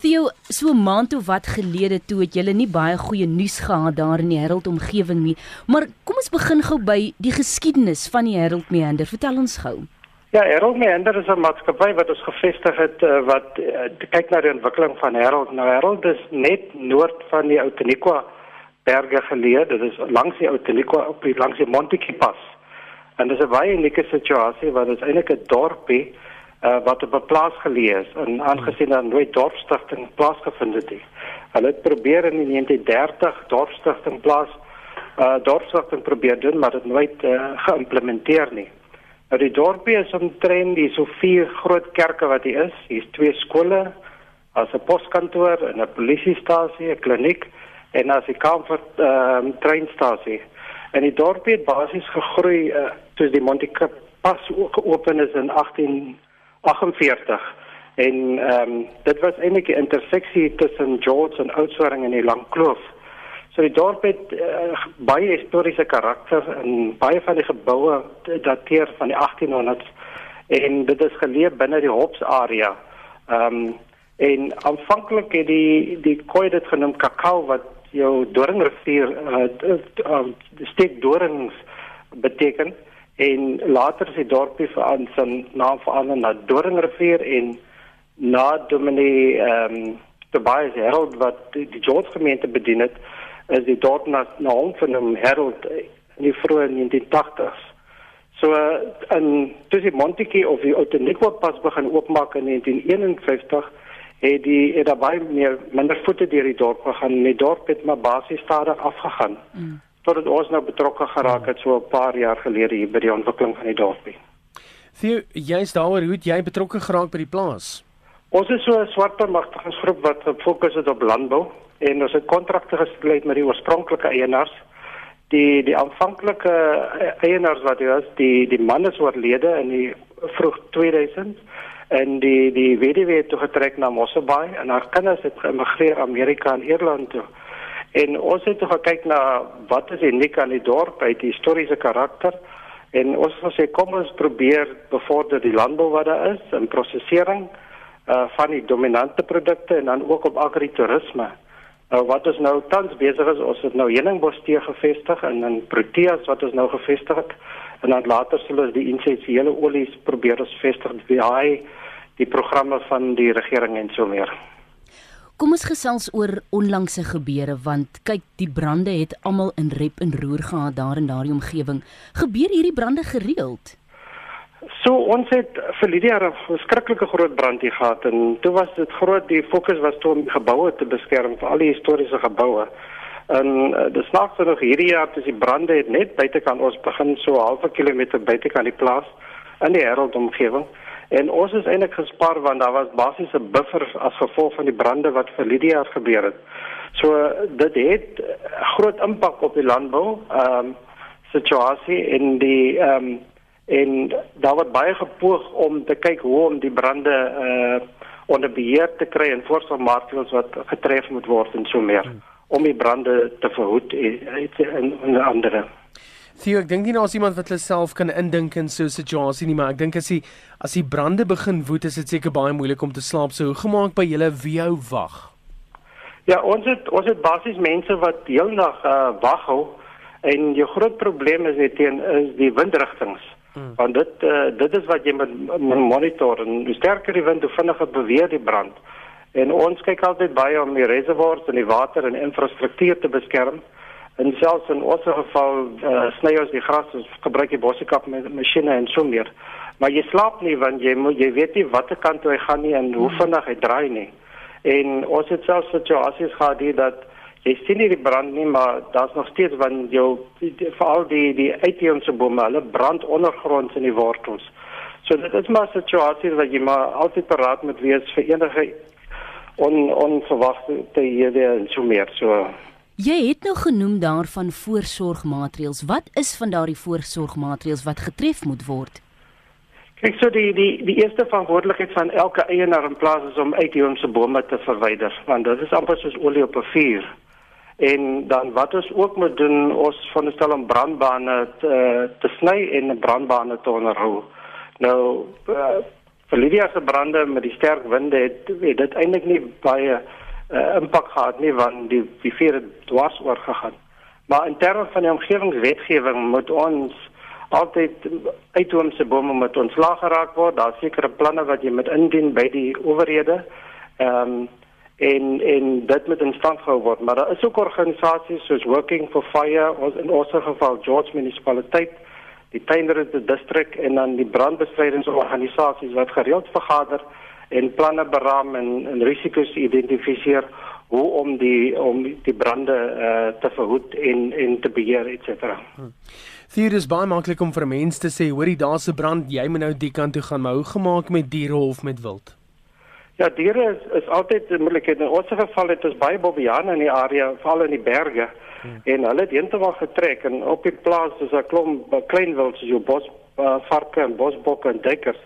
Theo, so 'n maand of wat gelede toe het julle nie baie goeie nuus gehad daar in die Herald omgewing nie. Maar kom ons begin gou by die geskiedenis van die Herald Meander. Vertel ons gou. Ja, Herald Meander is 'n maatskappy wat ons gevestig het uh, wat uh, kyk na die ontwikkeling van Herald. Nou Herald is net noord van die Outeniqua berge geleë. Dit is langs die Outeniqua op die langs die Montetjie pas. En dit is 'n baie unieke situasie want dit is eintlik 'n dorpie uh, wat op 'n plaas geleë is en aangesien daar nooit dorpsstigting plaasgevind het nie. Hulle het probeer in 1930 dorpsstigting plaas uh dorpsstigting probeer doen, maar dit nooit uh, geïmplementeer nie. Nou die dorpie is omtrent die so vier groot kerke wat hier is. Hier's twee skole, as 'n poskantoor en 'n polisiestasie, 'n kliniek en as 'n comfort ehm um, treinstasie. En die dorpie het basies gegroei uh, soos die Monte Pas geopen is in 18 48 en ehm um, dit was eintlik 'n interseksie tussen George en Oudtshoorn in die Lang Kloof. So die dorp het uh, baie historiese karakter en baie van die geboue dateer van die 1800s en dit is geleë binne die Hops area. Ehm um, en aanvanklik het die die koei dit genoem kakao wat jou doringrivier uh, uh, steek dorings beteken en later is die dorpie verander sy naam verander na Doringrivier en na Dominee ehm um, Tobias Herald wat die, die George gemeente bedien het is die dorp na na hom vernoem Herald in die vroeë 1980s. So in die Montetjie of die Outeniqua pas begin oopmaak in 1951 het die het daar baie meer minder voete deur die dorp gegaan die dorp het maar basies stadig afgegaan. Mm totdat ons nou betrokke geraak het so 'n paar jaar gelede hier by die ontwikkeling van die dorpie. Theo, jy's daaroor hoe jy betrokke geraak by die plaas? Ons is so 'n swart bemagtigingsgroep wat gefokus het op landbou en ons het kontrakte gesluit met die oorspronklike eienaars. Die die aanvanklike eienaars wat was die die man is oorlede in die vroeg 2000 en die die weduwee het toe getrek na Mosselbaai en haar kinders het geëmigreer Amerika en Ierland toe. En ons het gekyk na wat is uniek aan die dorp, uit die historiese karakter. En ons het gesê kom ons probeer bevorder die landbou wat daar is en prosesering uh van die dominante produkte en dan ook op agritourisme. Nou wat ons nou tans besig is, ons het nou heuningbos te gevestig en in Proteas wat ons nou gevestig het en dan later sal ons die essensiële olies probeer ons vestig by die programme van die regering en so meer. Kom ons gesels oor onlangse gebeure want kyk die brande het almal in rep en roer gehad daar in daardie omgewing. Gebeur hierdie brande gereeld? So ons het vir Lydia 'n verskriklike groot brand hier gehad en toe was dit groot die fokus was toe om geboue te beskerm vir al die historiese geboue. En uh, dis snaaks nog hierdie jaar toe die brande het net buitekant ons begin so 'n halwe kilometer buitekant die plaas in die Herald omgewing. En ons is eintlik gespaar want daar was basies 'n buffer as gevolg van die brande wat vir Lydia gebeur het. So dit het groot impak op die landbou ehm um, situasie in die ehm um, en daar word baie gepoog om te kyk hoe om die brande uh onder beheer te kry en voorsorgmaatreëls wat getref moet word en so meer om die brande te verhoed en en ander. Theo, ek dink nie daar's iemand wat hulle self kan indink in so 'n situasie nie, maar ek dink as die as die brande begin woed, is dit seker baie moeilik om te slaap. So hoe gemaak by julle wie hou wag? Ja, ons het ons het basies mense wat heeldag uh, wag hou en jou groot probleem is net teen is die windrigtings. Hmm. Want dit uh, dit is wat jy moet monitor en hoe sterker die wind, hoe vinniger beweeg die brand. En ons kyk altyd baie om die reservoirs en die water en infrastruktuur te beskerm. En selfs in ons geval uh, sny ons die gras, ons gebruik die bossiekap met masjiene en so meer. Maar jy slaap nie want jy moet jy weet nie watter kant toe hy gaan nie en hoe hmm. vinnig hy draai nie. En ons het selfs situasies gehad hier dat jy sien nie die brand nie, maar daar's nog steeds van jou veral die die uitheemse bome, hulle brand ondergronds in die wortels. So dit is maar situasies wat jy maar altyd paraat moet wees vir enige on onverwagte hier weer en so meer. So Jy het nou genoem daarvan voorsorgmaatreëls. Wat is van daardie voorsorgmaatreëls wat getref moet word? Kyk, so die die die eerste verantwoordelikheid van elke eienaar in plaas is om uitheemse bome te verwyder, want dit is amper soos olie op 'n vuur. En dan wat ons ook moet doen, ons veronderstel om brandbane te te sny en brandbane te onderhou. Nou uh, vir Lydia se brande met die sterk winde het, het dit eintlik nie baie uh, impak gehad nie want die die vuur het dwars oor gegaan. Maar in terme van die omgewingswetgewing moet ons altyd uithoomse bome met ons laag geraak word. Daar sekere planne wat jy moet indien by die owerhede. Ehm um, en en dit moet in stand gehou word, maar daar is ook organisasies soos Working for Fire ons in ons geval George Municipaliteit, die Tuinrede Distrik en dan die brandbestrydingsorganisasies wat gereeld vergader en planne beraam en, en risiko's identifiseer hoe om die om die brande uh, te verhoed en en te beheer et cetera. Hmm. Dit is baie maklik om vir mense te sê, hoorie daar's 'n brand, jy moet nou die kant toe gaan, maar hoe gemaak met diere of met wild? Ja, diere is is altyd 'n moeilikheid. In ons geval het ons baie bobiane in die area, veral in die berge. Hmm. En hulle het eendag getrek en op die plaas is 'n klomp klein wild soos jou bos uh, varke en bosbokke en duikers.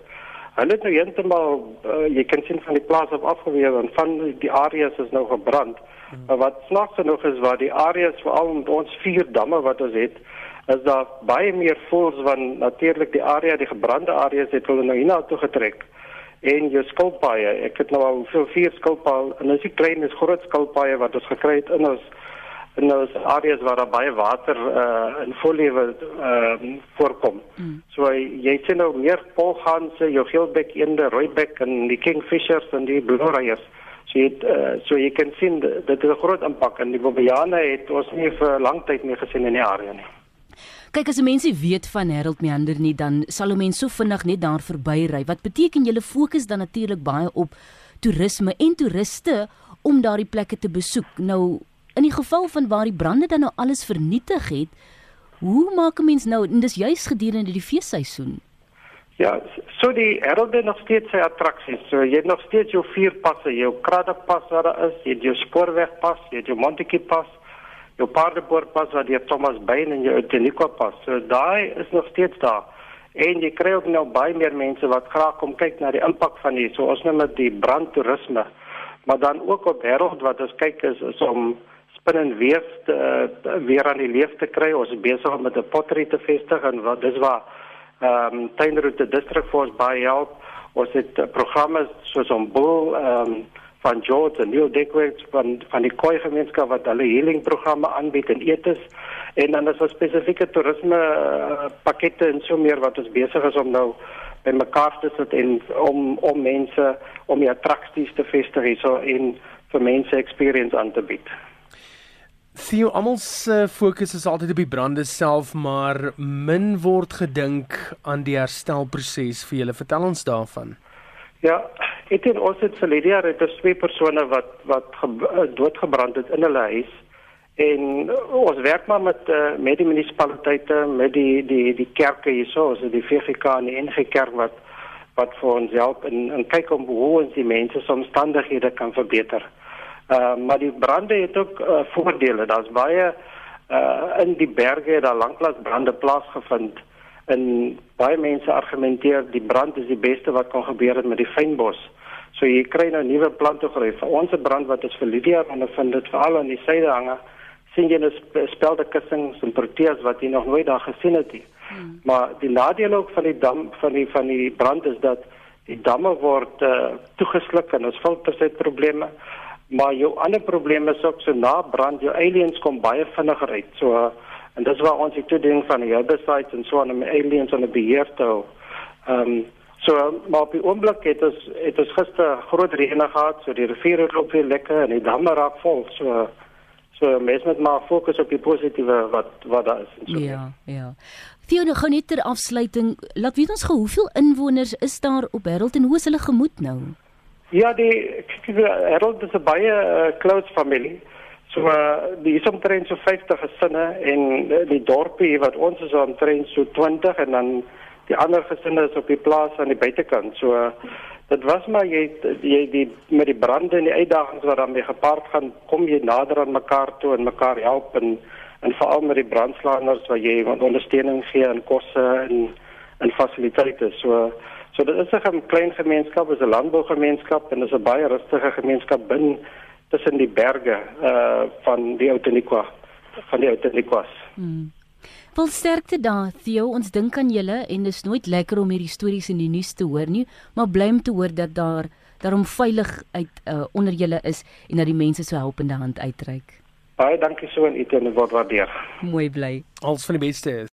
Hulle het nou eendag uh, jy kan sien van die plaas af afgeweer en van die areas is nou gebrand. Hmm. Maar wat snaaks genoeg is waar die areas veral met ons vier damme wat ons het is daar baie meer voels van natuurlik die area die gebrande areas het hulle nou hiernatoe getrek en jou skilpaaie. Ek het nou al so vier skilpaaie en dis die klein is groot skilpaaie wat ons gekry het in ons in ons areas waar daar baie water uh in vollewe ehm uh, voorkom. Mm. So jy sien nou meer polganse, jou geelbek eende, rooibek en die kingfishers en die bloeraiers. So jy het, uh, so jy kan sien dit is 'n groot impak en die bobiane het ons nie vir lang tyd meer gesien in die area nie. Kyk as mense weet van Harold Meander nie dan sal 'n mens so vinnig net daar verbyry. Wat beteken julle fokus dan natuurlik baie op toerisme en toeriste om daardie plekke te besoek. Nou in die geval van waar die brande dan nou alles vernietig het, hoe maak 'n mens nou en dis juis gedurende die feesseisoen? Ja, so die Harold het nog steeds sy attraksies. So jy het nog steeds jou vier passe, jou Kradderpas wat daar is, jy het jou spoorwegpas, jy het jou Montetjie pas jou paardepoortpas wat deur Thomas Bain en jou Uteniqua pas. So daai is nog steeds daar. En jy kry ook nou baie meer mense wat graag kom kyk na die impak van hier. So ons noem dit die brandtoerisme. Maar dan ook op wêreld wat ons kyk is, is om spin en weef te, uh, weer aan die leef te kry. Ons is besig om met 'n pottery te vestig en wat dis waar ehm um, Tuinroete District Force baie help. Ons het uh, programme soos om boel ehm um, van George en Neil Dickwitz van van die Khoi gemeenskap wat hulle healing programme aanbied en etes en dan is daar spesifieke toerisme uh, pakkette en so meer wat ons besig is om nou by mekaar te sit en om om mense om die attraksies te vestig hierso en vir mense experience aan te bied. Theo almal se fokus is altyd op die brande self, maar min word gedink aan die herstelproses vir julle. Vertel ons daarvan. Ja, ek het ons het verlede jaar het ons twee persone wat wat eh, doodgebrand het in hulle huis en ons werk maar met uh, met die munisipaliteite, met die die die kerke hierso, so die VGK en die NG Kerk wat wat vir ons help en en kyk om hoe ons die mense se omstandighede kan verbeter. Uh maar die brande het ook uh, voordele. Daar's baie uh in die berge daar lanklaas brande plaasgevind en baie mense argumenteer die brand is die beste wat kan gebeur het met die fynbos. So jy kry nou nuwe plante groei. Vir ons brand wat ons vir Lydia en ons vind dit veral aan die syde hange, sien jy 'n spelde kussings en proteas wat jy nog nooit daar gesien het nie. Hmm. Maar die nadeel ook van die dam van die van die brand is dat die damme word uh, toegesluk en ons filters het probleme. Maar jou ander probleem is ook so na brand jou aliens kom baie vinniger uit. So En dis waar ons die toediening van die herbicides en so aan die aliens die beheer te hou. Ehm um, so maar op die oomblik het ons het ons gister groot reën gehad, so die riviere loop weer lekker en die damme raak vol. So so mens moet maar fokus op die positiewe wat wat daar is en so. Ja, ja. Fiona gou net ter afsluiting, laat weet ons gou hoeveel inwoners is daar op Harold en hoe is hulle gemoed nou? Ja, die Harold is 'n baie uh, close familie. So uh, die is omtrent so 50 gesinne en uh, die dorpie wat ons is omtrent so 20 en dan die ander gesinne is op die plaas aan die buitekant. So uh, dit was maar jy jy die met die brande en die uitdagings wat daarmee gepaard gaan, kom jy nader aan mekaar toe en mekaar help en en veral met die brandslaanders wat jy ondersteuning gee en kosse en en fasiliteite. So so dit is 'n klein gemeenskap, is 'n landbougemeenskap en is 'n baie rustige gemeenskap binne tussen die berge uh van die Outeniqua van die Outeniquas. Hmm. Wel sterkte daar, Theo. Ons dink aan julle en dis nooit lekker om hierdie stories in die nuus te hoor nie, maar bly om te hoor dat daar daarom veilig uit uh, onder julle is en dat die mense so helpende hand uitreik. Baie dankie so en dit word waardeer. Mooi bly. Als van die beste is.